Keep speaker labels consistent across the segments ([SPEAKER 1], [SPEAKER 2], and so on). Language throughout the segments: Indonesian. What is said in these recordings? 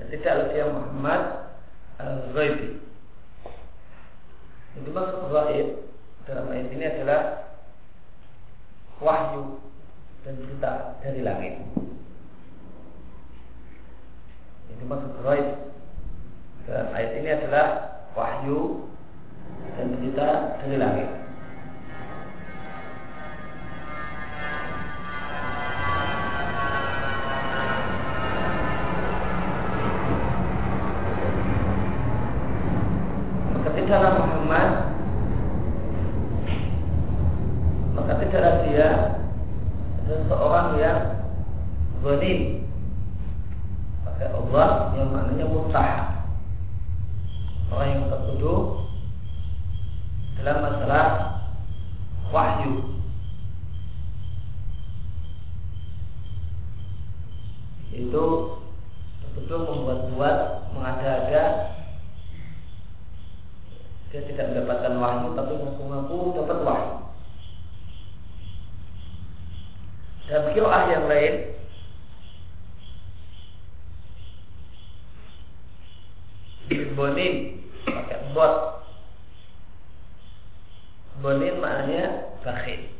[SPEAKER 1] dan tidaklah dia Muhammad al-Ghaibi. Itu maksud gaib dalam ayat ini adalah wahyu dan berita dari langit. Itu maksud gaib dalam ayat ini adalah wahyu dan berita dari langit. tidaklah Muhammad maka tidaklah dia seseorang yang zalim pakai Allah yang maknanya mutah orang yang tertuduh dalam masalah wahyu itu tertuduh membuat-buat mengada-ada dia tidak mendapatkan wahyu tapi mengaku-ngaku dapat wahyu. Dan kiroah yang lain Bonin pakai bot Bonin maknanya bakhil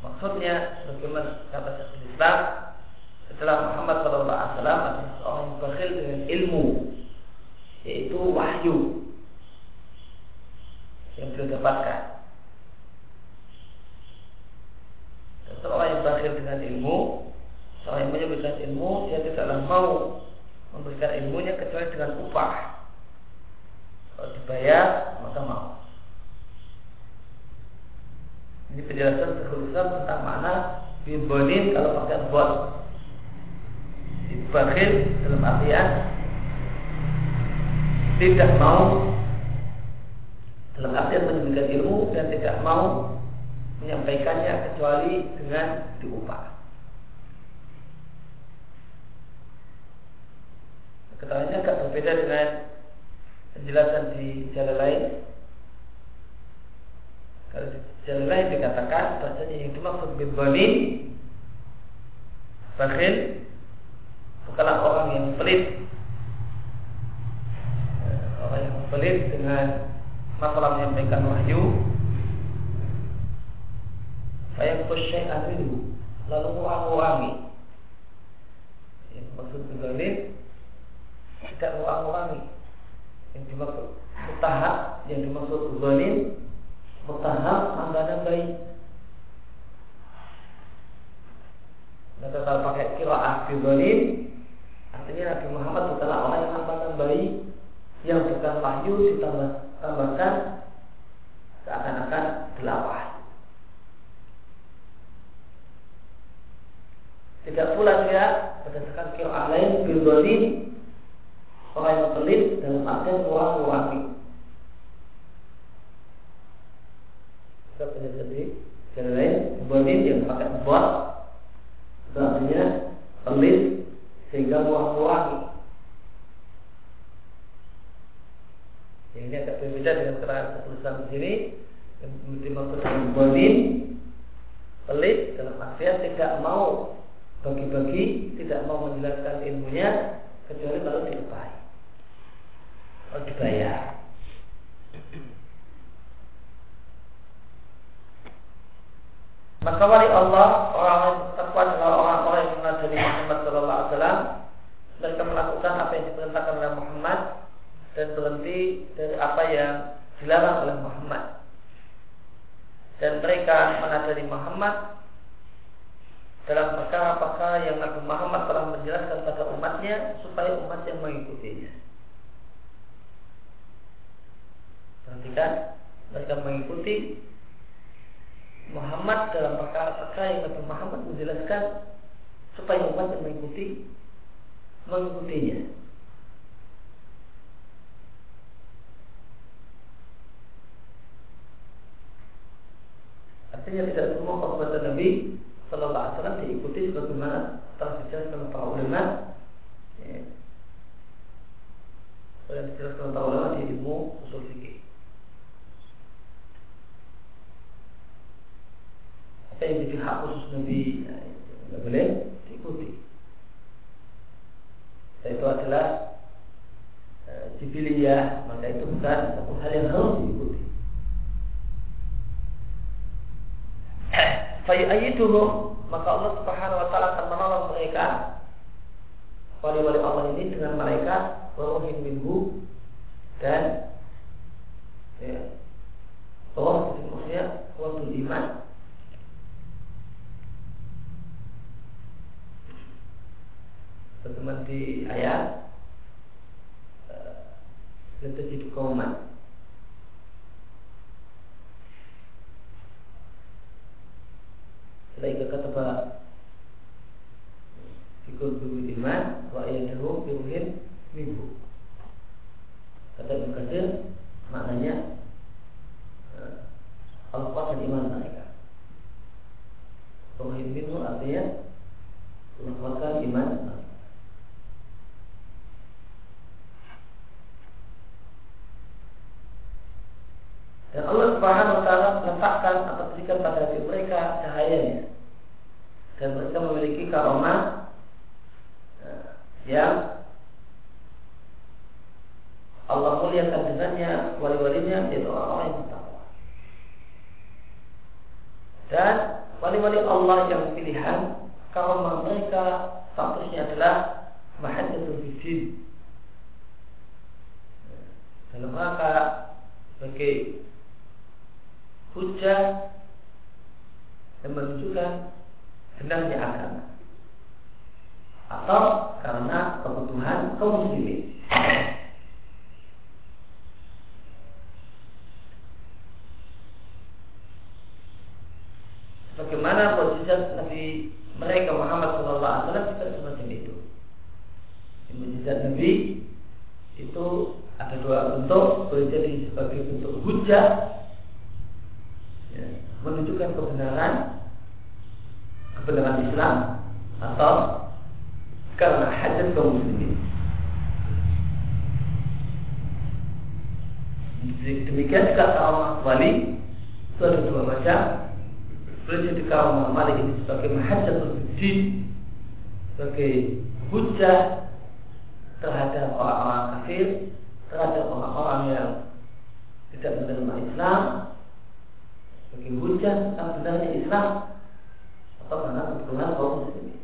[SPEAKER 1] Maksudnya bagaimana kata Syekh Islam setelah Muhammad SAW adalah seorang yang bakhil dengan ilmu yaitu wahyu yang beliau dapatkan. Dan seorang yang berakhir dengan ilmu, menyebutkan ilmu, dia tidaklah mau memberikan ilmunya kecuali dengan upah. Kalau dibayar, maka mau. Ini penjelasan sekhususan tentang mana bibonin kalau pakai bot. Dibakhil dalam artian tidak mau dalam artian menyebutkan ilmu dan tidak mau menyampaikannya kecuali dengan diupah. Keterangannya agak berbeda dengan penjelasan di jalan lain. Kalau di jalan lain dikatakan bahasanya yang dimaksud bibanin bakhil bukanlah orang yang pelit. Orang yang pelit dengan masalah menyampaikan wahyu. Saya kusyai'an lalu kurang-kurangi yang maksud zalim tidak kurang-kurangi yang dimaksud mutahab yang dimaksud zalim mutahab mangkana baik Maka kalau pakai kiraah zalim Artinya Nabi Muhammad bukanlah orang yang mangkana baik yang bukan wahyu ditambah tambahkan seakan-akan delapan. Tidak pula dia berdasarkan kira lain bildolim orang yang pelit dalam artian kurangi. Kita punya sendiri. Yang lain, bildolim yang pakai bot, artinya pelit sehingga kurang kurangi. Yang ini agak berbeda dengan keterangan ketulisan di sini yang dimaksud dengan pelit dalam artian tidak mau bagi-bagi, tidak mau menjelaskan ilmunya kecuali kalau dilepai, kalau dibayar. Maka wali Allah orang takwa adalah orang-orang yang mengajari Muhammad Sallallahu Alaihi Wasallam mereka melakukan apa yang diperintahkan oleh Muhammad dan berhenti dari apa yang dilarang oleh Muhammad. Dan mereka menadari Muhammad dalam perkara-perkara yang Nabi Muhammad telah menjelaskan pada umatnya supaya umat yang mengikutinya. Perhatikan, mereka mengikuti Muhammad dalam perkara-perkara yang Nabi Muhammad menjelaskan supaya umat yang mengikuti mengikutinya. Artinya tidak semua perbuatan Nabi Sallallahu Alaihi Wasallam diikuti sebagaimana telah dijelaskan para ulama. Ya. Yang dijelaskan para ulama di Yang jadi hak khusus Nabi, tidak boleh diikuti. itu adalah e, jibiliyah maka itu bukan satu hal yang harus diikuti. Fayyaiduhum maka Allah Subhanahu wa taala akan menolong mereka. Wali-wali Allah ini dengan mereka waruhin minhu Mujizat Nabi itu ada dua bentuk, boleh jadi sebagai bentuk hujah ya, menunjukkan kebenaran kebenaran Islam atau karena hajat kaum muslimin. Demikian juga kaum wali itu ada dua macam. Boleh jadi kaum malik ini sebagai mahajatul din sebagai hujah terhadap orang-orang kafir, terhadap orang-orang yang tidak menerima Islam, sebagai hujah tentang benarnya Islam atau karena kebutuhan kaum muslimin.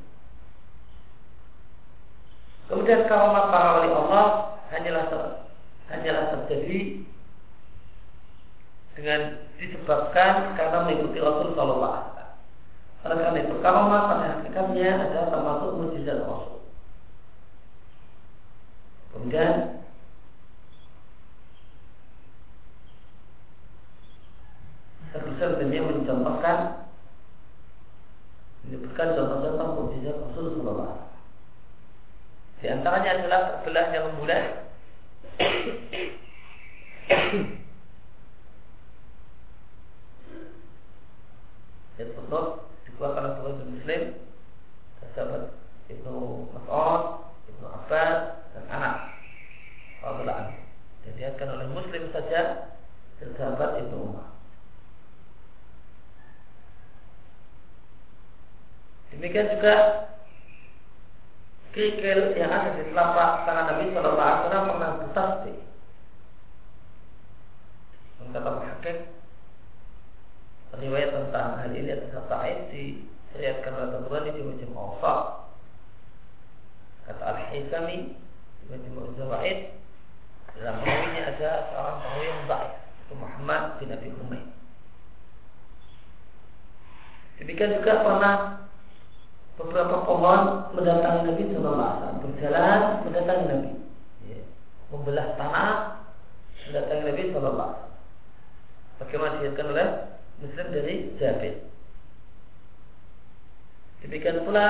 [SPEAKER 1] Kemudian kaum para wali Allah hanyalah ter, hanyalah terjadi dengan disebabkan karena mengikuti Rasul Sallallahu Alaihi Wasallam. Karena itu karomah pada hakikatnya adalah termasuk mujizat Rasul. Kemudian dan dia mencontohkan menyebutkan contoh-contoh mukjizat Rasulullah Di antaranya adalah terbelah yang mudah yang betul dikeluarkan oleh Muslim sahabat Ibnu Mas'ud, Ibnu Abbas anak Allah Dan diatkan oleh Muslim saja dan sahabat Ibnu Umar. Demikian juga kerikil yang ada di telapak tangan Nabi Shallallahu Alaihi Wasallam pernah bertasbih. Kata Muhakkik riwayat tentang hal ini atas Sa'id diseriatkan oleh Tabrani di macam. Kata Al-Hisami di macam Zawaid dalam perawinya ada seorang perawi yang baik itu Muhammad bin Abi Humaid. Demikian juga pernah beberapa pohon mendatangi Nabi Wasallam berjalan mendatangi Nabi ya. membelah tanah mendatangi Nabi Wasallam bagaimana dilihatkan oleh Muslim dari Jabir demikian pula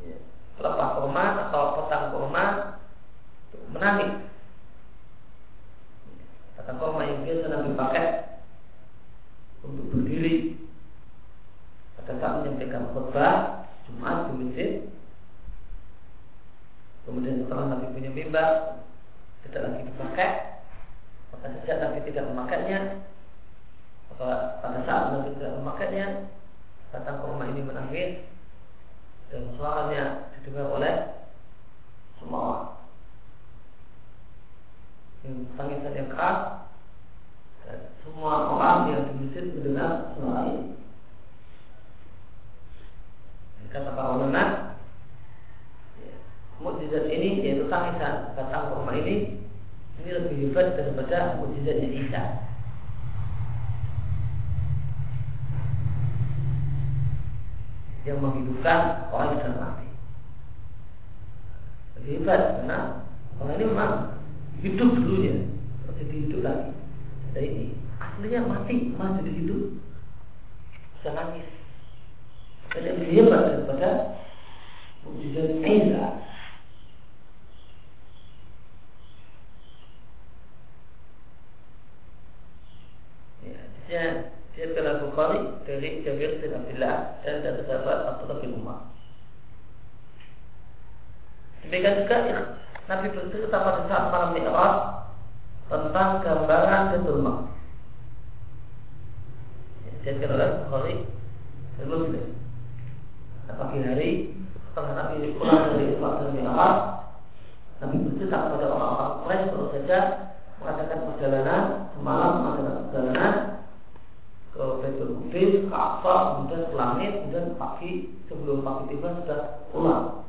[SPEAKER 1] ya, pelepah kurma atau potang kurma menangis kata kurma yang biasa Nabi pakai untuk berdiri. Pada saat menyampaikan khutbah Jumat di masjid. Kemudian setelah Nabi punya mimbar tidak lagi dipakai. Maka sejak Nabi tidak memakainya maka pada saat Nabi tidak memakainya datang ke rumah ini menangis dan suaranya didengar oleh semua orang. Yang tangisan yang keras dan semua orang yang di masjid mendengar suara ini. Kata para ulama, ya, mukjizat ini yaitu tangisan batang kurma ini ini lebih hebat daripada mukjizatnya Isa. yang menghidupkan orang yang mati. Hebat karena orang ini memang hidup dulunya, jadi hidup lagi. Ada ini aslinya mati, masih jadi hidup, bisa nangis. Dan yang lebih hebat daripada mukjizat Isa. Ya, dia telah Bukhari dari Jabir bin Abdullah dan dari sahabat Abdullah bin Umar. Demikian juga Nabi bercerita pada saat malam Mi'raj tentang gambaran Betul Mak. Jadi oleh Bukhari dan Muslim. Pagi hari setelah Nabi pulang dari Isra dan Mi'raj, Nabi bercerita kepada orang-orang Quraisy baru saja mengadakan perjalanan semalam mengadakan perjalanan ke Baitul Qudus, ke Aqsa, kemudian ke langit, kemudian pagi sebelum pagi tiba sudah pulang.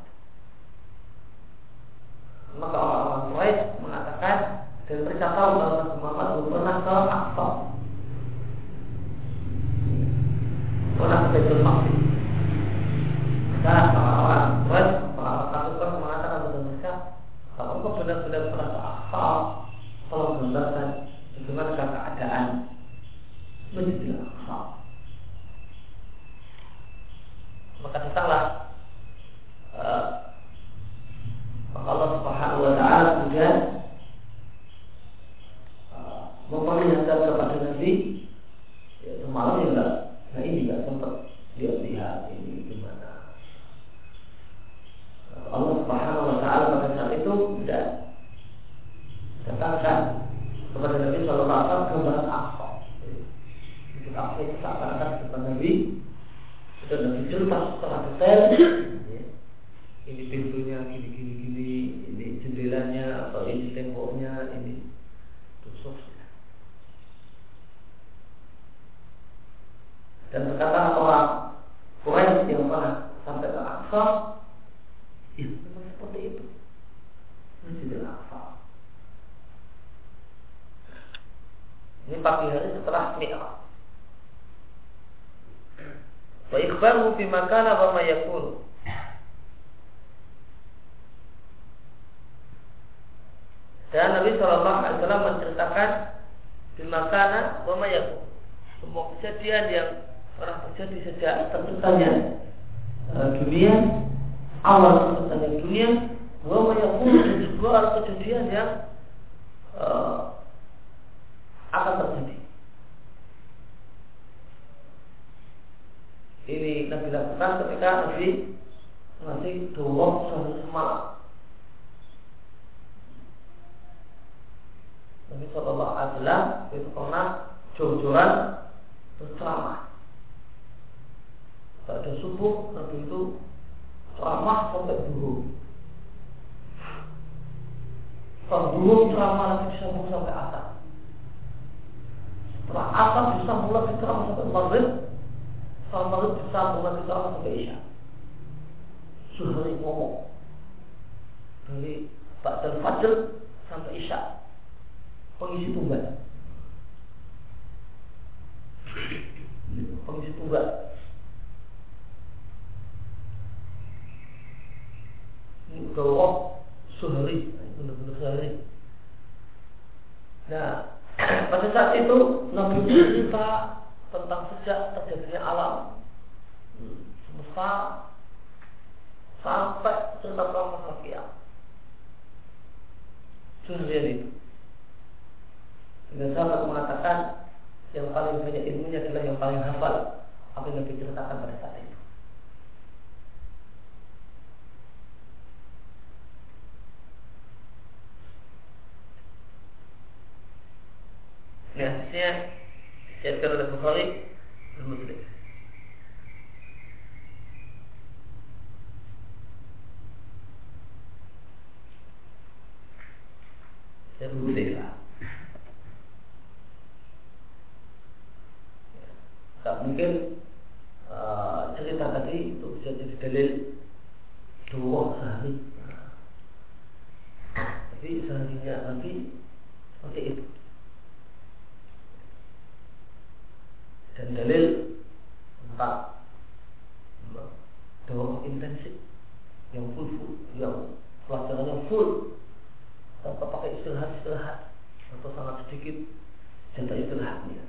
[SPEAKER 1] Maka orang-orang Quraisy mengatakan dan mereka tahu bahwa Nabi Muhammad belum pernah ke Aqsa. Pernah ke Baitul Maqdis. Maka orang-orang Quraisy, para pasukan mengatakan kepada mereka, kalau engkau benar-benar pernah ke Aqsa, tolong gambarkan bagaimana keadaan Masjidil Aqsa. Maka datanglah uh, Allah Subhanahu wa taala kemudian uh, memperlihatkan kepada Nabi ya, semalam ya enggak nah ini enggak sempat lihat-lihat ini gimana Allah Subhanahu wa taala pada saat itu tidak datangkan kepada Nabi Shallallahu Alaihi Wasallam gambaran Aqsa Aqsa itu seakan-akan depan Nabi itu Nabi cerita secara detail ya. ini pintunya gini gini gini ini jendelanya atau ini temboknya ini tusuknya dan berkata orang Quraisy yang pernah sampai ke Aqsa ya memang seperti itu Masjidil Aqsa ini pagi hari setelah Mi'raj wa ikhbaru bima kana wa ma yakunu dan Nabi Shallallahu Alaihi Wasallam menceritakan bima kana wa ma yakunu semua kejadian yang pernah terjadi sejak terciptanya uh, dunia awal terciptanya dunia wa ma yakunu dan juga kejadian yang uh, akan terjadi ini Nabi lakukan ketika Nabi masih dua sehari semalam. Nabi Shallallahu Alaihi Wasallam itu pernah jor-joran berceramah. Pada subuh Nabi itu ceramah sampai dulu. Kalau dulu ceramah Nabi disambung sampai atas. Setelah atas disambung lagi ceramah sampai maghrib Salat maghrib disambung lagi sama sampai isya. Sehari ngomong dari Ba'dal Fajr sampai isya. Pengisi tunggal. Pengisi tunggal. Ini udah sehari, benar-benar sehari. Nah, pada saat itu Nabi cerita tentang sejak terjadinya alam semesta sampai cerita kiamat kiamat. Seharian itu. Dan sahabat mengatakan yang paling banyak ilmunya adalah yang paling hafal apa yang Nabi ceritakan pada saat itu. Nah, hadisnya Diatkan oleh Bukhari dan Muslim. dari Hudzaifah. Tak mungkin uh, cerita tadi itu bisa jadi dalil dua sehari. Tapi seharinya nanti seperti itu. Dan dalil empat doa intensif yang full full yang pelajarannya full tanpa pakai istirahat istirahat atau sangat sedikit jatah istirahatnya.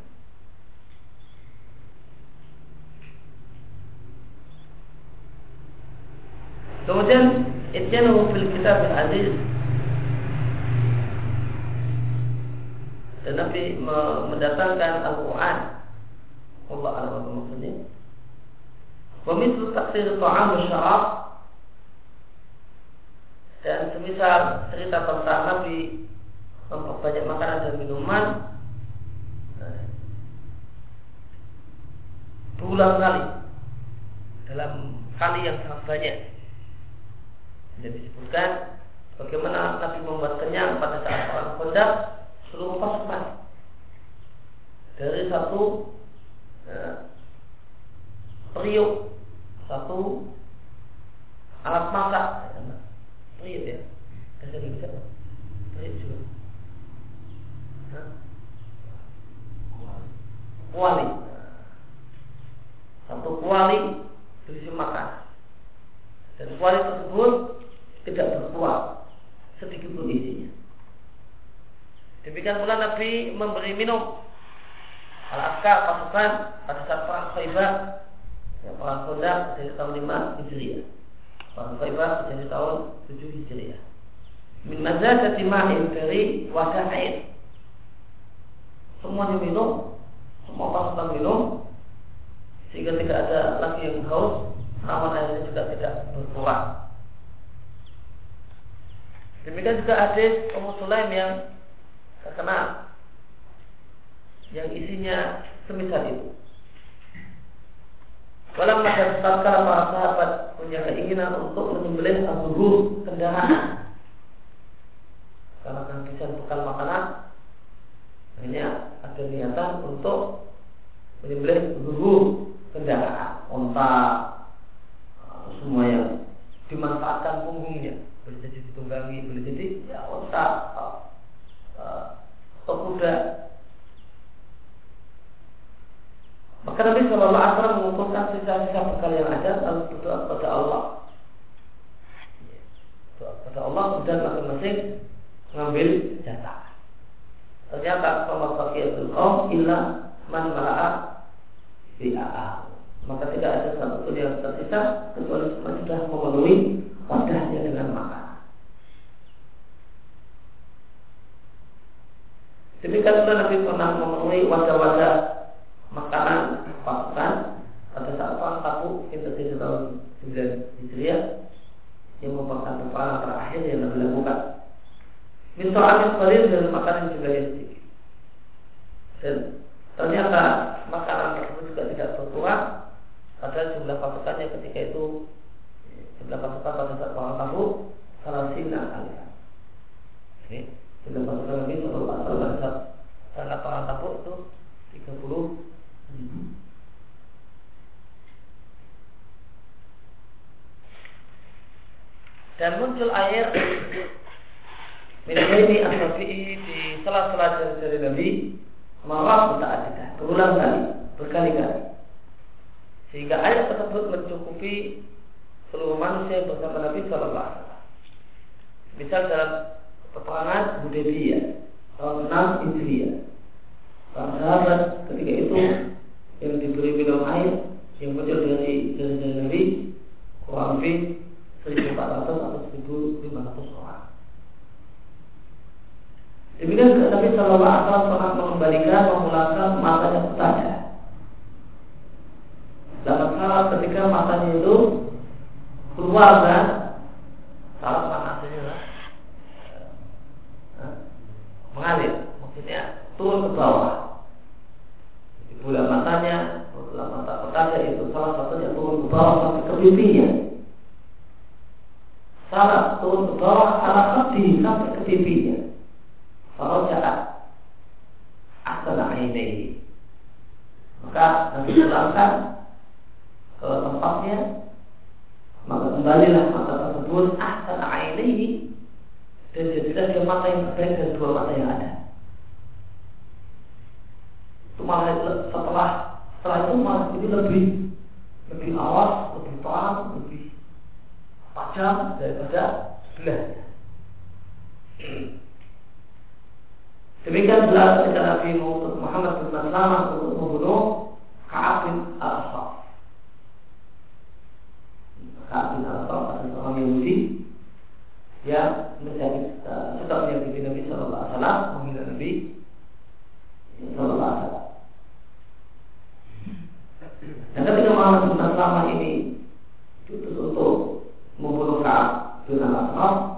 [SPEAKER 1] Kemudian itjanu fil kitab aziz dan Nabi mendatangkan Al-Quran. Allah alam maksudnya. Pemislu taksir ta'am syarab. Dan semisal cerita tentang Nabi memperbanyak makanan dan minuman. Berulang kali. Dalam kali yang sangat banyak disebutkan bagaimana Nabi membuat kenyang pada saat orang kondak seluruh pasukan dari satu ya, periuk satu alat masak periuk ya. Bisa bisa periuk juga. Kuali. Satu kuali berisi makan. Dan kuali tersebut tidak berkuat sedikit pun isinya demikian pula Nabi memberi minum al-askar pasukan pada saat perang Khaybar Ya, perang Khandaq dari tahun 5 Hijriah. Perang Khaybar dari tahun 7 Hijriah. Min mazadati ma'in dari wadah air. Semua diminum, semua pasukan minum, sehingga tidak ada lagi yang haus, namun airnya juga tidak berkurang. Demikian juga hadis Ummu Sulaim yang terkenal yang isinya semisal itu. Walau masa tatkala para sahabat punya keinginan untuk menyembelih abu kendaraan karena kehabisan bekal makanan hanya ada niatan untuk menyembelih abu kendaraan onta semua yang dimanfaatkan punggungnya ditunggangi boleh jadi ya onta atau eh, kuda Maka Nabi Shallallahu Alaihi Wasallam mengumpulkan sisa-sisa bekal yang ada lalu berdoa kepada Allah. Doa kepada Allah kemudian masing-masing mengambil jatah. Ternyata kalau fakiyatul kaum illa man mala'a bi'a'a. Maka tidak ada satu pun yang tersisa kecuali semua sudah memenuhi wadahnya dengan makanan. Demikian pula Nabi pernah memenuhi wadah-wadah makanan pasukan pada saat perang Tabuk di tahun 9 Hijriah yang merupakan peperangan terakhir yang Nabi lakukan. Minta amin qalil dan makanan juga yang sedikit. Dan ternyata makanan tersebut juga tidak berkurang padahal jumlah pasukannya ketika itu jumlah pasukan pada saat perang Tabuk salah sina kali. Jumlah Nabi Sallallahu Alaihi Wasallam pada saat perang Tabuk itu 30 dan muncul air. Ini asafi'i di sela-sela jari-jari Nabi. Marah muta'adidah berulang kali berkali-kali. Sehingga air tersebut mencukupi seluruh manusia bersama Nabi Sallallahu Alaihi. Misal dalam peperangan Hudaybiyah tahun 6 Hijriah. Para sahabat ketika itu yang diberi minum air yang muncul dari dari Nabi kurang lebih 1400 atau 1500 orang. Demikian juga Nabi Shallallahu Alaihi Wasallam pernah mengembalikan memulangkan matanya bertanya. Dalam salah ketika matanya itu keluar dan turun ke bawah. Jadi bola matanya, bola mata petaka itu salah satunya turun ke bawah sampai ke pipinya. Salah turun ke bawah, salah hati sampai ke pipinya. Salah jahat. Asal ini. Maka nanti pulangkan ke tempatnya maka kembalilah mata tersebut asalah ini dan jadilah dia mata yang terbaik dan dua mata yang ada malah setelah setelah itu malah ini lebih lebih awas, lebih terang, lebih tajam daripada sebelahnya. Demikian belas ketika Nabi Muhammad SAW untuk membunuh orang yang sudah selama ini itu untuk membunuh saat bin Al-Ashraf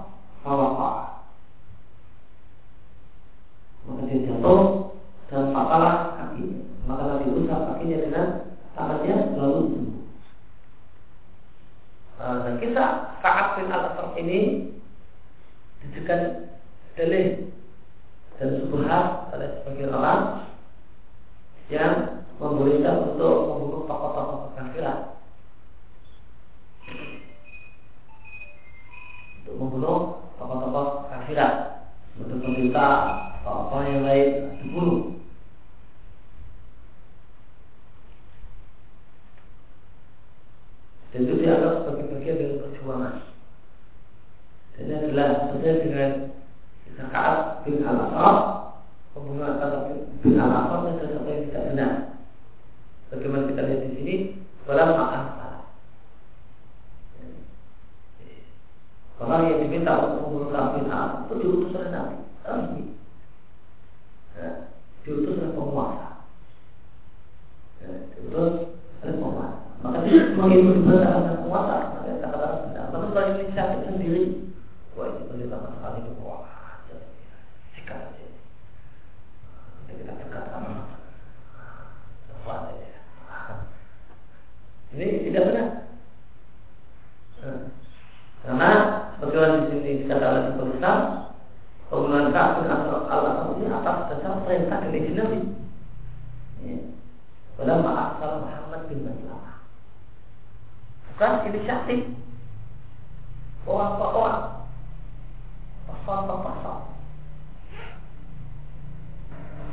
[SPEAKER 1] kosong-kosong.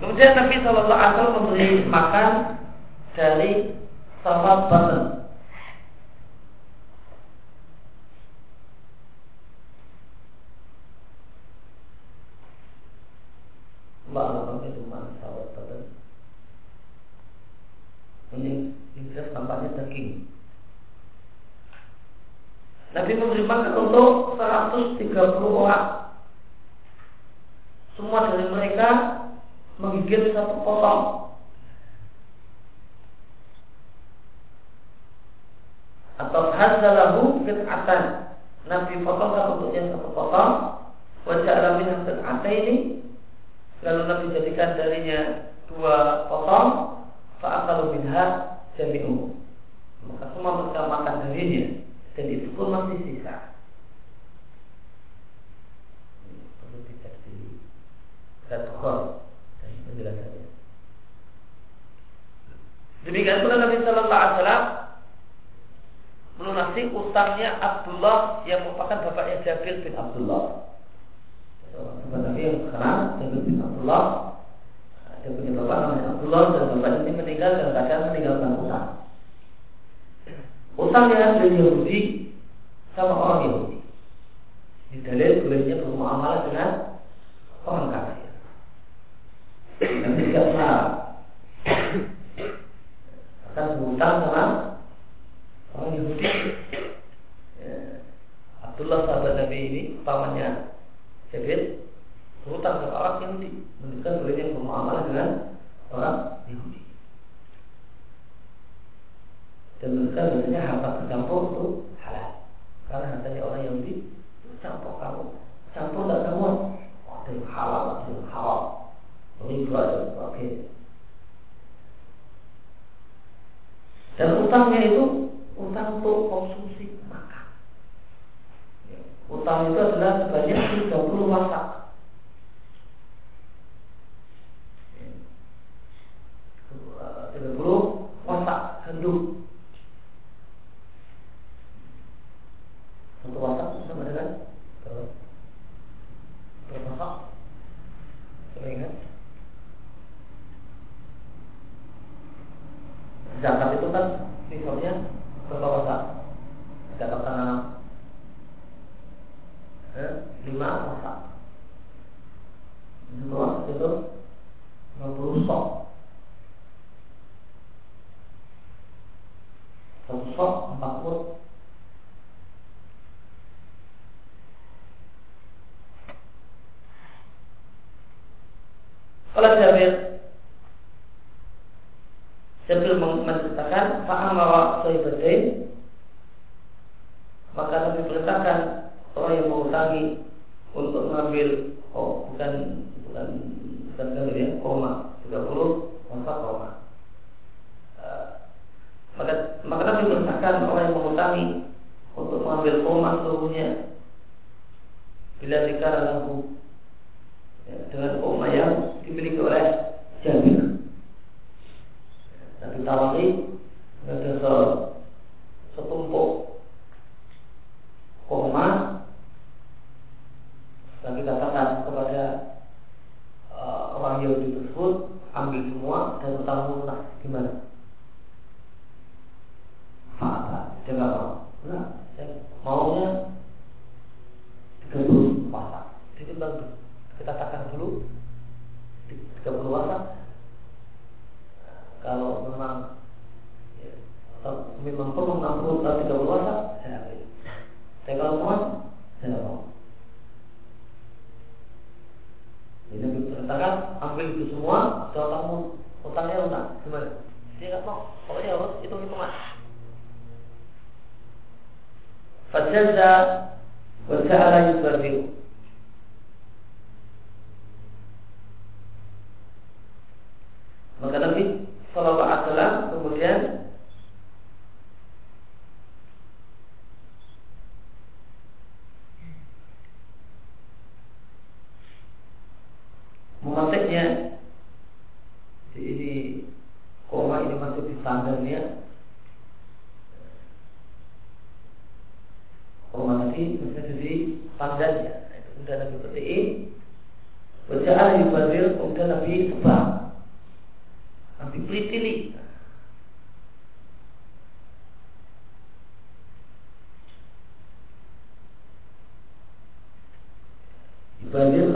[SPEAKER 1] Kemudian Nabi Shallallahu Alaihi Wasallam memberi makan dari sahabat batin. Ya, dengan koma yang dimiliki oleh Jabir. Dan ditawari ada se setumpuk koma dan dikatakan kepada uh, orang Yahudi tersebut ambil semua dan utang nah gimana? Fata, dia nggak mau. Nah, saya maunya 30 pasang. Jadi bagus kita katakan dulu 30 wasak kalau memang ya, memang perlu 60 atau 30 wasak saya ambil tapi kalau mau saya tidak mau ini diperintahkan ambil itu semua kalau kamu utangnya utang gimana dia nggak mau pokoknya harus itu hitungan Fajazza wa ja'ala yusbarriu Maka Nabi Sallallahu Alaihi Wasallam kemudian memantiknya di ini koma ini masuk di standarnya koma tadi masih jadi pandannya kemudian Nabi bertiin Wajah ahli yubadir kemudian Nabi sebab dipelitili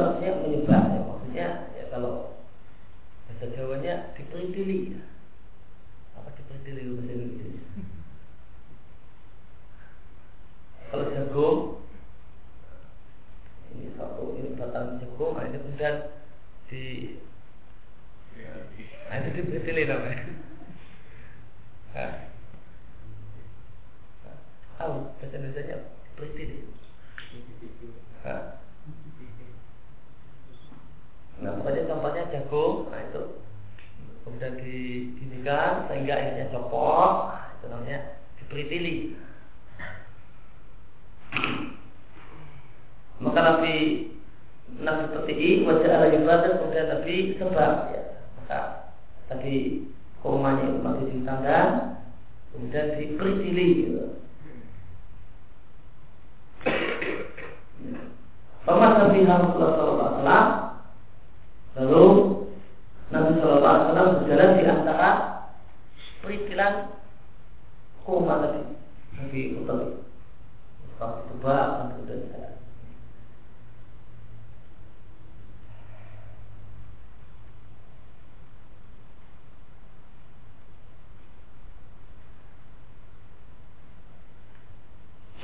[SPEAKER 1] Artinya menyebar ya, Maksudnya ya. kalau Bahasa Jawanya dipelitili Apa dipelitili bahasa Indonesia? Kalau jagung Ini satu Ini batang jagung Ini kemudian di Nah, itu dibetulin namanya. Tahu bahasa Indonesia jagung, nah itu kemudian didinikan sehingga akhirnya copot, nah, itu namanya diperitili. Maka Nabi Nabi seperti ini wajah ala ibadah kemudian Nabi sebab ya maka tadi kurmanya itu masih ditanggan kemudian diperitili gitu. Paman Nabi Rasulullah Sallallahu Lalu Nabi Sallallahu Alaihi Wasallam berjalan di antara peritilan kurma tadi Nabi Utali. Setelah coba kemudian jalan.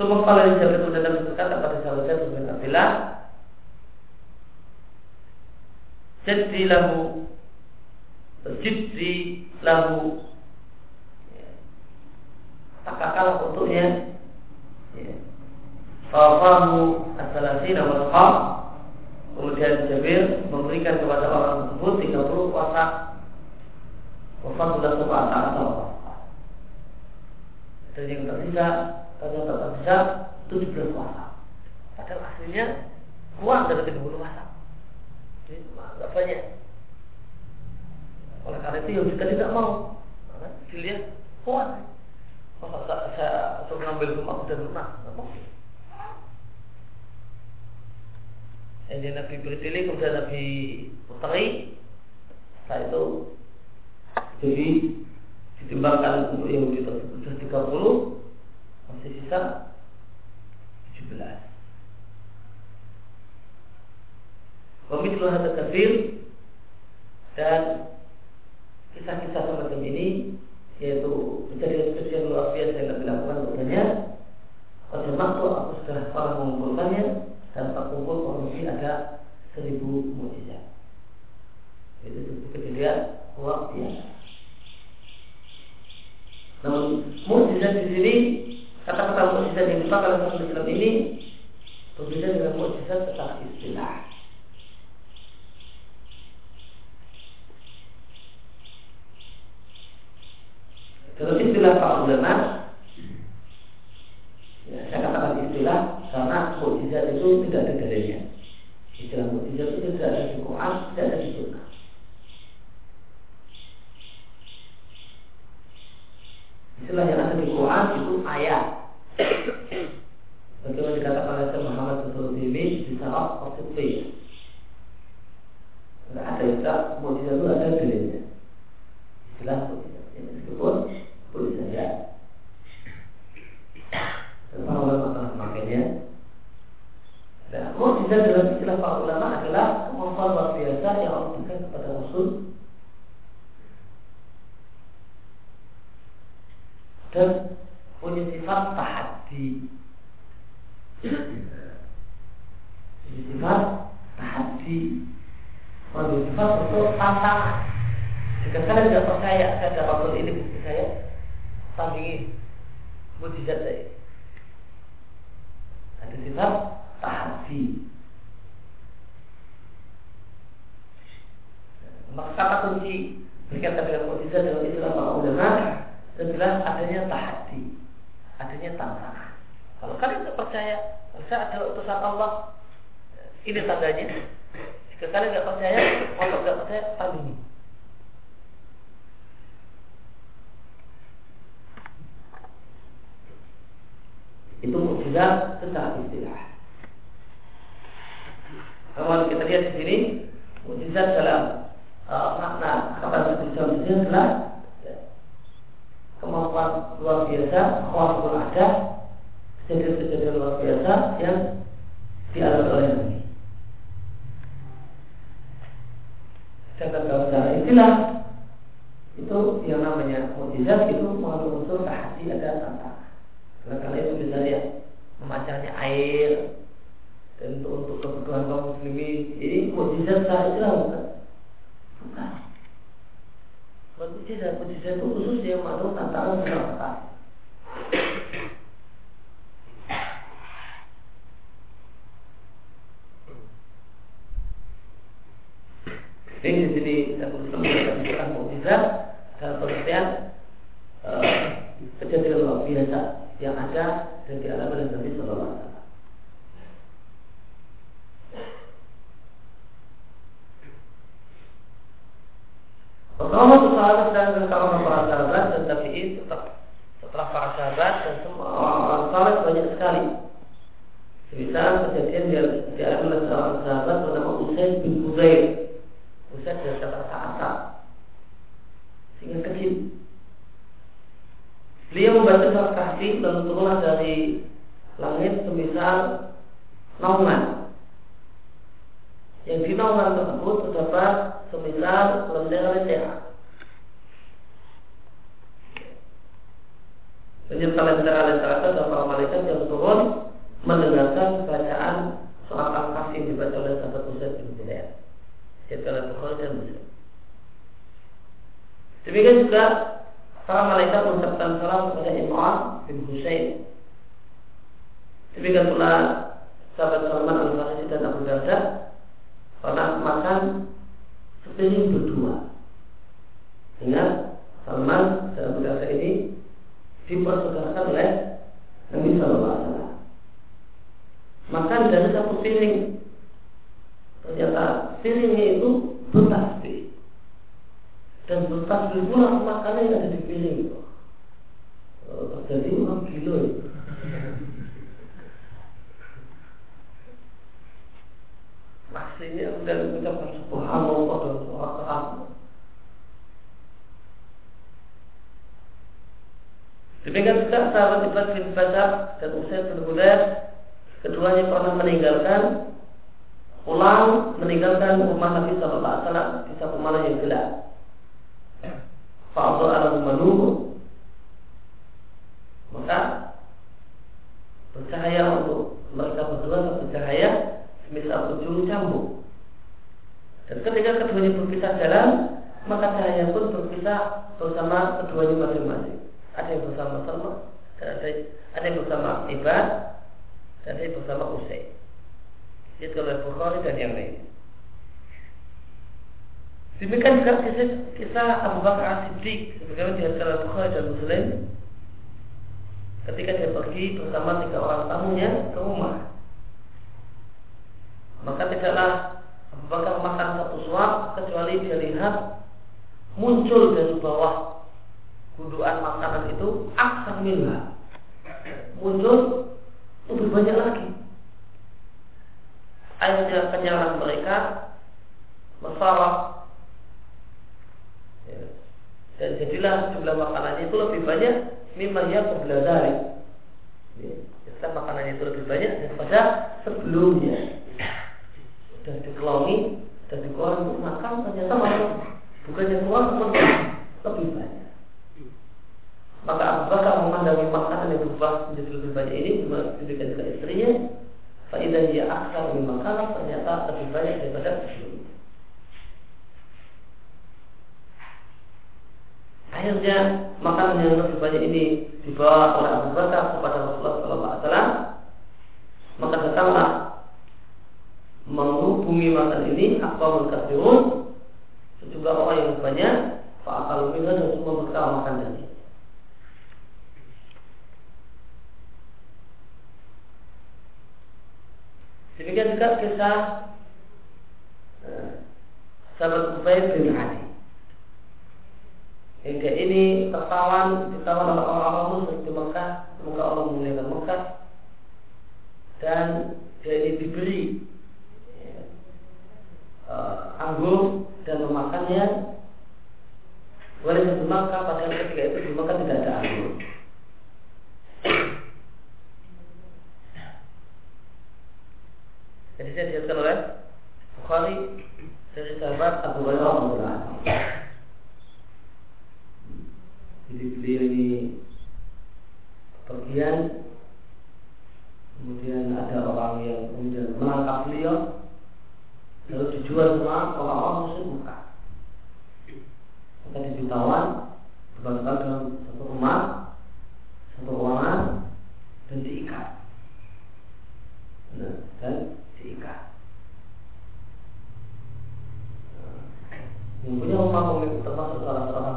[SPEAKER 1] Semua kalau yang Jabir itu dalam berkata pada sahabat Jabir bin Abdullah Jadi lahu. Jiddi lahu. Ya, Takakallah untuknya. Ya. Fafamu as-salasina wal Kemudian Jabir memberikan kepada orang tersebut 30 wasak Wafat sudah sebuah atau Dan yang tersisa ternyata tersisa 17 wasak. Padahal aslinya kurang dari 30 wasak banyak. Oleh karena itu yang kita tidak mau. Dilihat kuat. Masa saya, saya suruh ngambil rumah dan lunak. nggak mau. Jadi Nabi berpilih kemudian Nabi putri, Setelah itu jadi ditimbangkan untuk Yahudi tersebut sudah 30 masih sisa 17. Pemikul hadap kafir Dan Kisah-kisah semacam ini Yaitu kejadian-kejadian luar biasa yang dilakukan untuknya Pada waktu aku sudah pernah mengumpulkannya Dan terkumpul kurang lebih ada Seribu mujizat. Itu kejadian luar biasa. Namun mukjizat di sini kata-kata mukjizat yang dipakai oleh Islam ini berbeda dengan mukjizat secara istilah. Dalam istilah para ulama, ya, saya katakan istilah karena mukjizat itu tidak ada dalilnya. Istilah mukjizat itu tidak ada di Quran, tidak ada di Sunnah. Istilah yang ada di Quran itu ayat. Bagaimana dikatakan oleh Muhammad Rasulullah di positif. Tidak ada istilah mujizat itu ada dalilnya. Istilah bukan? Bukan. Mujizat, mujizat itu khusus yang mengandung tantangan keselamatan. Ini di sini saya menyebutkan mujizat dalam pengertian uh, kejadian luar biasa yang ada dan dialami oleh Nabi Sallallahu Alaihi Wasallam. Pertama sahabat dan kawan para sahabat dan tabiin setelah, setelah para sahabat dan semua orang-orang saleh banyak sekali. Misal kejadian dia dialami oleh seorang sahabat bernama Usaid bin Huzair. Usaid dari kata Asa. Sehingga kecil. Beliau membaca surat kasih lalu turunlah dari langit semisal naungan. Yang di naungan tersebut terdapat semisal lentera lencera. Penyerta lentera-lentera itu adalah para malaikat yang turun mendengarkan bacaan surat al-kasih yang dibaca oleh sahabat Usaid bin Hudair. Jadi oleh Bukhari dan Muslim. Demikian juga para malaikat mengucapkan salam kepada Imran bin Husain. Demikian pula sahabat Salman al-Farisi dan Abu Darda pernah makan sepiring berdua dengan Salman dan Abu Darda ini dipersaudarakan oleh Nabi Sallallahu Alaihi Wasallam. Makan dari satu piring. Ternyata piringnya itu bertasbih bertasbih pula makanan yang ada di piring itu. Oh, terjadi orang gila itu. kemudian mengucapkan subhanallah dan keras. Demikian juga sahabat Ibn bin Badar dan Usaid bin Hudair keduanya pernah meninggalkan pulang meninggalkan rumah Nabi Sallallahu Alaihi Wasallam di satu malam yang gelap. Fa'adhu ala menunggu maka bercahaya untuk mereka berdua bercahaya misal ujung cambuk. Dan ketika keduanya berpisah jalan, maka cahaya pun berpisah bersama keduanya masing-masing. Ada yang bersama sama dan ada, ada yang bersama Ibad dan ada yang bersama Usai. Itu oleh Bukhari dan yang lain. Demikian juga kisah, kisah Abu Bakar As-Siddiq sebagaimana diriwayatkan oleh Bukhari dan Muslim ketika dia pergi bersama tiga orang tamunya ke rumah. Maka tidaklah Abu Bakar makan satu suap kecuali dia lihat muncul dari bawah gundukan makanan itu aksar minha muncul lebih banyak lagi akhirnya kenyalan mereka masalah ya. dan jadilah jumlah makanannya itu lebih banyak mimma ya dari ya. makanan itu lebih banyak daripada sebelumnya dan dikelongi dan dikeluarkan untuk makan ternyata masuk bukannya keluar lebih banyak. Maka Abu Bakar memandangi makanan yang berubah menjadi lebih banyak ini diberikan ke istrinya. Faidah dia aksar lebih makanan ternyata lebih banyak daripada sebelumnya. Akhirnya makanan yang lebih banyak ini dibawa oleh Abu Bakar kepada Rasulullah SAW Maka datanglah menghubungi makan ini Akbar Kasirun Sejumlah orang yang banyak Fa'akal minha dan semua bekal makan dari Demikian juga kisah uh, sahabat Ubaid bin Ali. Hingga ini tertawan, ditawan oleh orang-orang musyrik di Mekah, semoga Allah memuliakan Mekah dan dia ini diberi uh, anggur dan memakannya Walaupun di pada ketika itu di Mekah tidak ada anggur. Jadi saya dijelaskan oleh Bukhari dari sahabat Abu Hurairah Jadi beliau ini pergian kemudian ada orang yang kemudian menangkap beliau lalu dijual sama orang-orang muslim buka. Maka ditawan dimasukkan dalam satu rumah satu ruangan dan diikat. Nah, dan diikat. Yang punya rumah pemilik termasuk salah seorang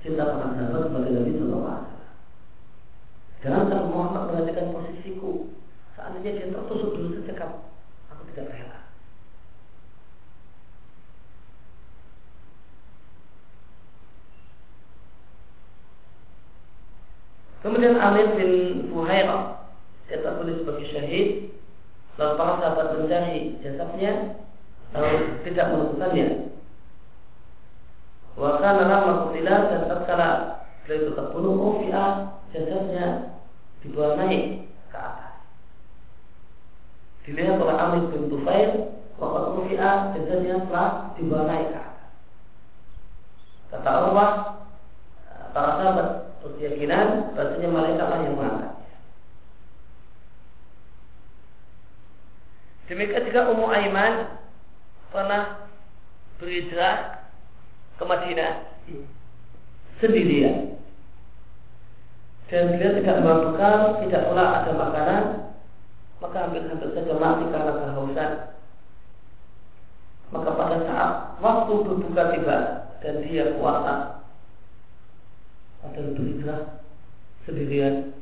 [SPEAKER 1] cinta para sahabat kepada Nabi Sallallahu. Jangan sampai Muhammad mengatakan posisiku. Seandainya dia tertusuk dulu sejak aku tidak rela. Kemudian Amir bin Fuhairah dia tertulis sebagai syahid lalu para sahabat mencari jasadnya lalu tidak menemukannya wa kana lamma qutila dan tatkala beliau itu terbunuh ufi'a jasadnya dibawa naik ke atas dilihat oleh Amir bin Tufail Waktu ufi'a jasadnya telah dibawa naik ke atas kata Allah para sahabat berkeyakinan bahasanya malaikat lah yang mengangkat Demikian juga Ummu Aiman pernah berhijrah ke Madinah sendirian. Dan beliau tidak membawa bekal, tidak pula ada makanan, maka hampir-hampir saja mati karena kehausan. Maka pada saat waktu berbuka tiba dan dia puasa, ada berhijrah sendirian,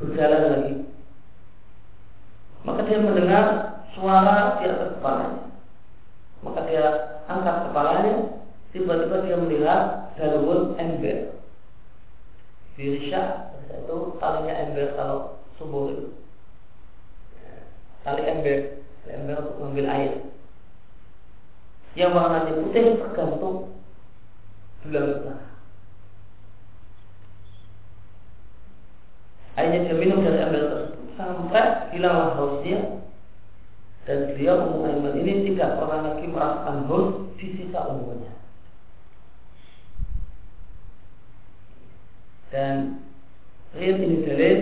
[SPEAKER 1] berjalan lagi maka dia mendengar suara di atas kepalanya. Maka dia angkat kepalanya, tiba-tiba dia melihat dalur ember. Dirisha itu talinya ember sumur itu. Tali ember, tali ember untuk mengambil air. Yang warnanya putih tergantung bulan Airnya dia minum dari ember tersebut sampai hilanglah hausnya dan Ummu Aiman ini tidak pernah lagi merasakan haus di sisa umurnya. Dan riat ini dalil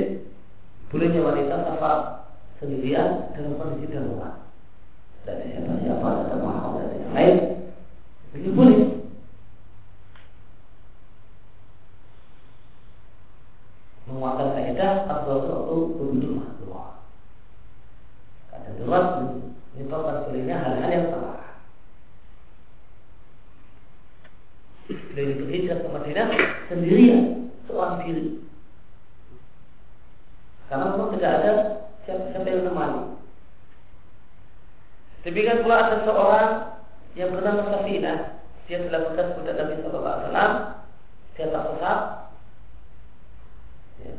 [SPEAKER 1] bolehnya wanita safar sendirian dalam kondisi darurat. Dan siapa-siapa ada mahal dan yang lain, ini boleh. menguatkan kaidah atau suatu wujud makhluk. Kata darurat menyebabkan bolehnya hal-hal yang salah. Beliau berhijrah ke Madinah sendirian, seorang diri. Karena memang tidak ada siapa-siapa yang menemani. Demikian pula ada seorang yang bernama Safina. Dia telah bekas budak Nabi Sallallahu Alaihi Wasallam. Dia tak sesat, Ya.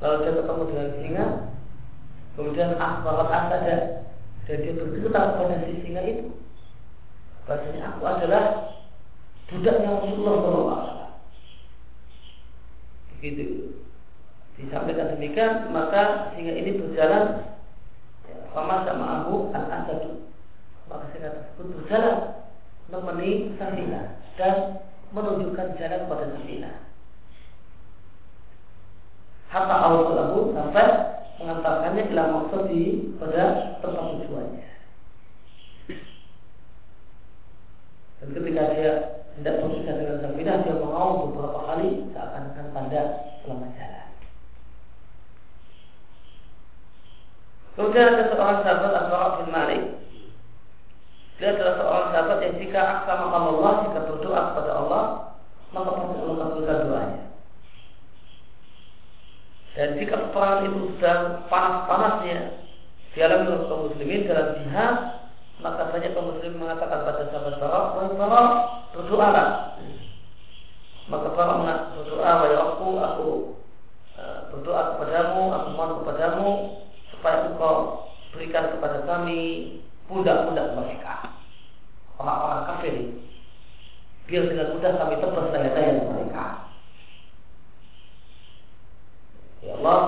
[SPEAKER 1] Lalu dia ketemu dengan singa, kemudian akhbarat asada dan dia bercerita kepada si singa itu. Bahasanya aku adalah budaknya Rasulullah SAW. Begitu. Disampaikan demikian, maka singa ini berjalan sama sama Abu al asadu maka singa tersebut berjalan menemani Safina dan menunjukkan jalan kepada Safina hatta awsalahu sampai mengantarkannya ila di pada tempat tujuannya. Dan ketika dia tidak berpisah dengan Sabina, dia mengaum beberapa kali seakan-akan tanda selamat jalan. Kemudian ada seorang sahabat Al-Bara bin Malik. Dia adalah seorang sahabat yang jika makam Allah, jika berdoa kepada Allah, maka pasti Allah kabulkan doanya. Dan jika peperangan itu sedang panas-panasnya dialami oleh kaum muslimin dalam jihad, maka banyak kaum muslimin mengatakan pada sahabat Bara, wahai Bara, berdoalah. Maka Bara berdoa, wahai aku, aku e, berdoa kepadamu, aku mohon kepadamu supaya engkau berikan kepada kami pundak-pundak mereka. Orang-orang kafir biar dengan mudah kami tebas daya-daya mereka Ya Allah,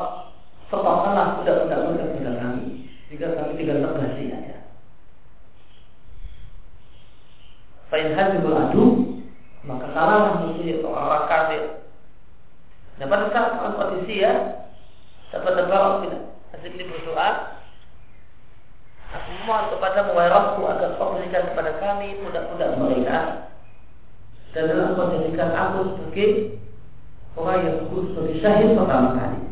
[SPEAKER 1] setopkanlah budak-budak mereka kepada kami. Jika kami tinggal terbasi saja. Fa'in hajibul adu, maka kalahlah musuh atau orang kafir. Saat kondisi ya, dapat terbawa tidak. Asik ini berdoa, Aku mohon kepada wahai agar kau berikan kepada kami budak-budak mereka dan dalam kau jadikan aku sebagai orang yang disebut sebagai syahid pertama kali.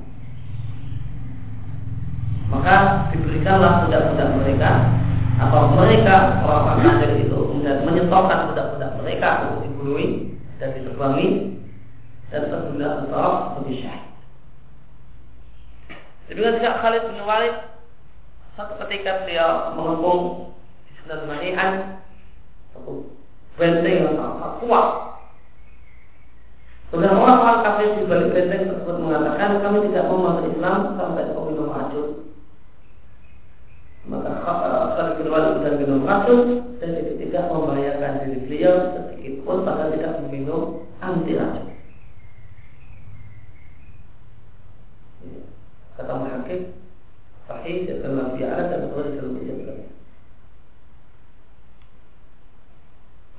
[SPEAKER 1] Maka diberikanlah budak-budak mereka atau mereka orang-orang kafir itu kemudian menyetorkan budak-budak mereka untuk dibunuh dan ditebangi dan tertunda untuk sebagai syahid. Demikian juga Khalid bin Walid satu ketika beliau mengepung di Sunan satu benteng yang sangat kuat. Kemudian orang-orang kafir di balik benteng tersebut mengatakan kami tidak mau masuk Islam sampai kau minum racun. Maka Walid dan minum racun dan itu tidak membahayakan diri beliau sedikit pun pada tidak meminum anti racun. kata muhakkik sahih dalam bi'ala dan betul dalam bi'ala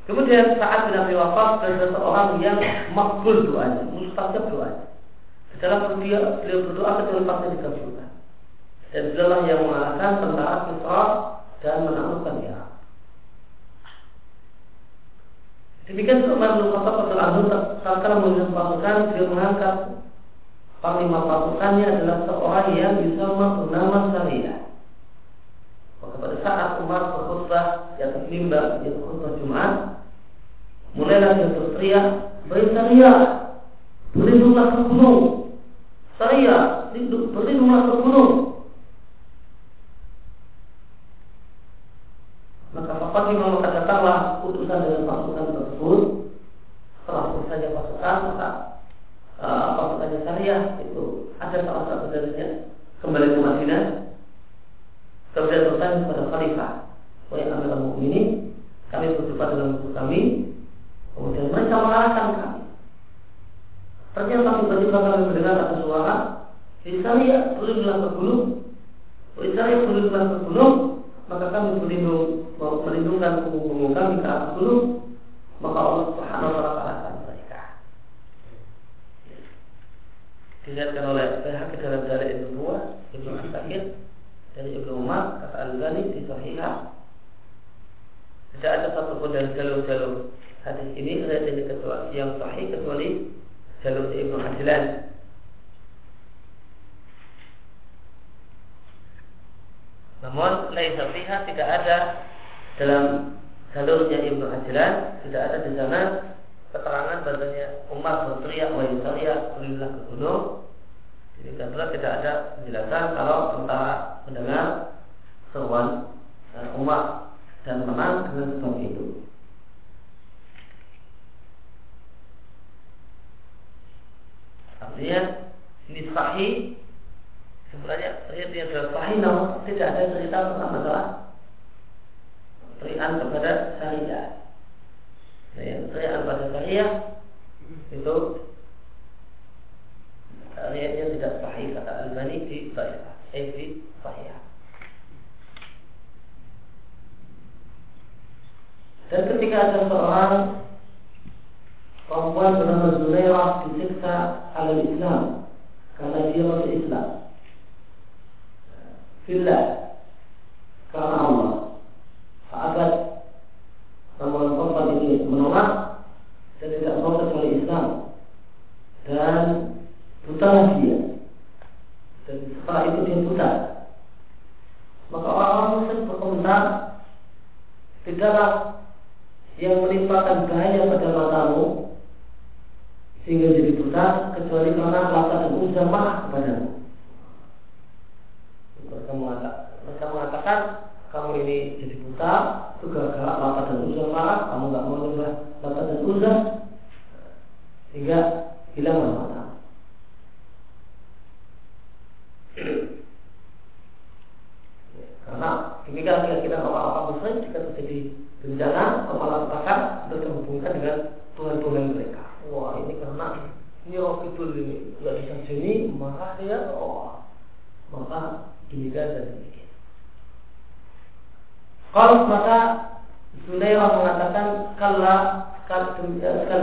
[SPEAKER 1] Kemudian saat bin Abi Waqqas dan seseorang yang makbul doanya, mustajab doanya. Setelah beliau, beliau berdoa kecuali pasti dikabulkan. Dan beliau yang mengalahkan tentara Kisra dan menaklukkan Irak. Demikian juga Umar bin Khattab radhiyallahu anhu kala mengirim pasukan beliau mengangkat panglima pasukannya adalah seorang yang bisa bernama Sariyah. Maka pada saat Umar berkhutbah di atas mimbar di khutbah Jumat, mulailah dia berteriak, "Baik Sariyah, berlindunglah ke gunung. Sariyah, berlindunglah ke gunung." Maka Fatimah maka datanglah utusan dengan pasukan tersebut. Setelah selesai pasukan, maka uh, pasukannya syariah itu ada salah satu darinya kembali ke Madinah. Kemudian bertanya kepada Khalifah Wahai Amirul Mukminin kami berjumpa dengan musuh kami. Kemudian mereka mengalahkan kami. Ternyata tiba-tiba kami mendengar ada suara gunung di syariah turunlah ke gunung maka kami berlindung melindungkan punggung kami ke atas gunung maka Allah Subhanahu wa taala dilihatkan oleh pihak dalam dari Ibnu Buah, Ibnu Asakir, dari Ibnu Umar, kata Al-Ghani di Sahihah. Tidak ada satupun dari jalur-jalur hadis ini dari kecuali yang sahih kecuali jalur Ibnu Hajlan. Namun lain fiha tidak ada dalam jalurnya Ibnu Hajlan tidak ada di sana keterangan bahasanya Umar berteriak wa yusaliyah kulillah ke gunung jadi karena tidak ada penjelasan kalau tentara mendengar seruan uh, Umar dan menang dengan sebab itu. Artinya ini sahih. Sebenarnya yang sudah sahih namun tidak ada cerita tentang masalah terian kepada syariat yang teriakan pada syariah itu riwayatnya tidak sahih kata Al-Bani di sahih. Eh di sahih. Dan ketika ada seorang perempuan bernama Zulairah disiksa oleh Islam karena dia masuk Islam. Fillah karena Allah saat namun korban menolak dan tidak mau kecuali Islam dan buta dia dan setelah itu dia buta. Maka orang-orang muslim berkomentar tidaklah yang menimpakan bahaya pada matamu sehingga jadi buta kecuali karena rasa dan usaha marah kepadamu mereka mengatakan, mereka mengatakan kamu ini jadi buta itu gara-gara dan uzah marah kamu nggak mau nyembah lapa dan uzah sehingga hilang mata karena demikian keyakinan orang-orang muslim jika terjadi bencana kepala sepakat untuk menghubungkan dengan Tuhan-Tuhan mereka. Wah ini karena ini roh itu ini nggak bisa sini marah ya oh maka demikian dan demikian. Kalau maka Sulaimah mengatakan kala sekali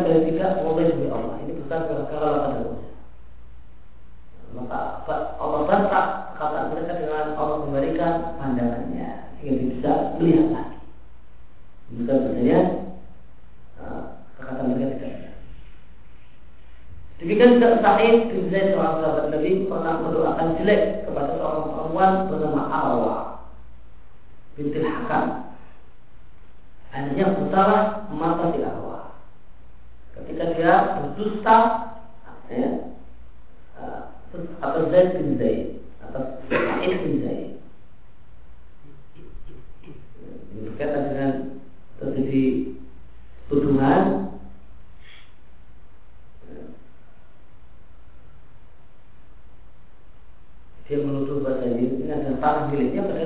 [SPEAKER 1] dari tidak boleh demi Allah. Ini bukan pada dosa. Maka Allah bantah kata mereka dengan Allah memberikan pandangannya sehingga bisa melihat lagi. Bukan sebenarnya eh, perkataan mereka tidak. Demikian juga Sa'id bin Zaid seorang sahabat Nabi pernah mendoakan jelek kepada seorang perempuan bernama Arwah bintil Hakam. Hanya putaran mata di arwah
[SPEAKER 2] ketika dia berdusta ya, eh, atau Zaid bin Zaid atau Sa'id bin Zaid. Berkaitan dengan terjadi tuduhan. Dia menuduh bahasa ini dengan tanah miliknya pada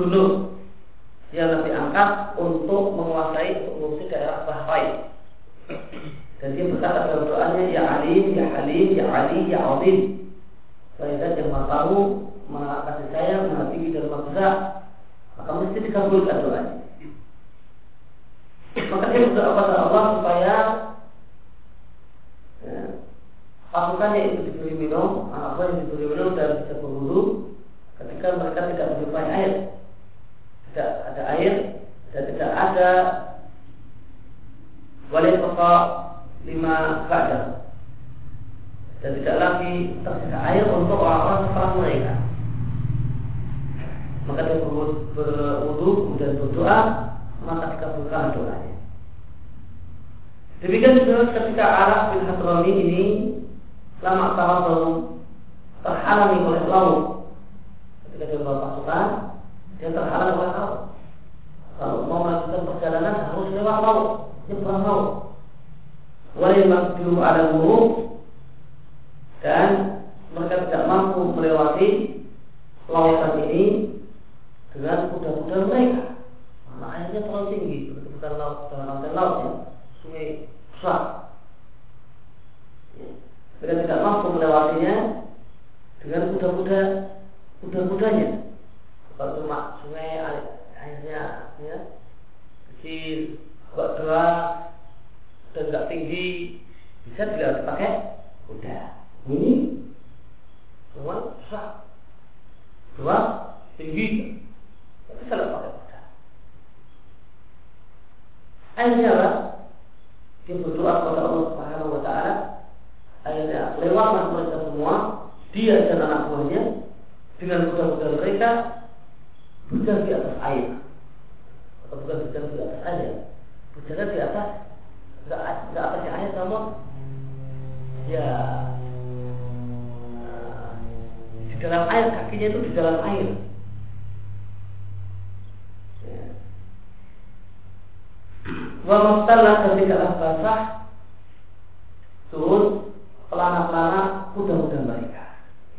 [SPEAKER 2] who dengan kuda-kuda kuda-kudanya. Kalau cuma sungai airnya ya. Kecil agak tua dan nggak tinggi bisa dilihat pakai kuda. Ini semua susah. Deras tinggi. Tapi selalu pakai kuda. Airnya apa? Dia berdoa kepada Allah Subhanahu Wa Taala. Akhirnya lewatlah mereka semua dia dan anak buahnya dengan kuda-kuda mereka berjalan di atas air. Atau bukan berjalan di atas air berjalan di atas tidak atas atasnya air namun ya eh, di dalam air kakinya itu di dalam air. Ya. Wa mastalah dan tidaklah basah turun pelana-pelana kuda-kuda mereka.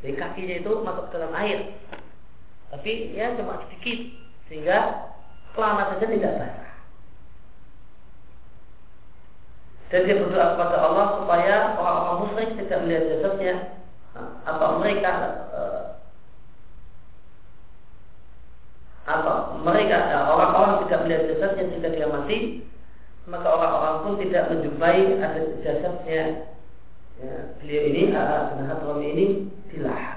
[SPEAKER 2] Jadi kakinya itu masuk ke dalam air. Tapi ya cuma sedikit sehingga Kelana saja tidak basah. Dan dia berdoa kepada Allah supaya orang-orang musyrik tidak melihat jasadnya atau mereka eh, atau mereka orang-orang tidak melihat jasadnya jika dia mati maka orang-orang pun tidak menjumpai ada jasadnya ya, beliau ini Al-Hadrami ini Yeah.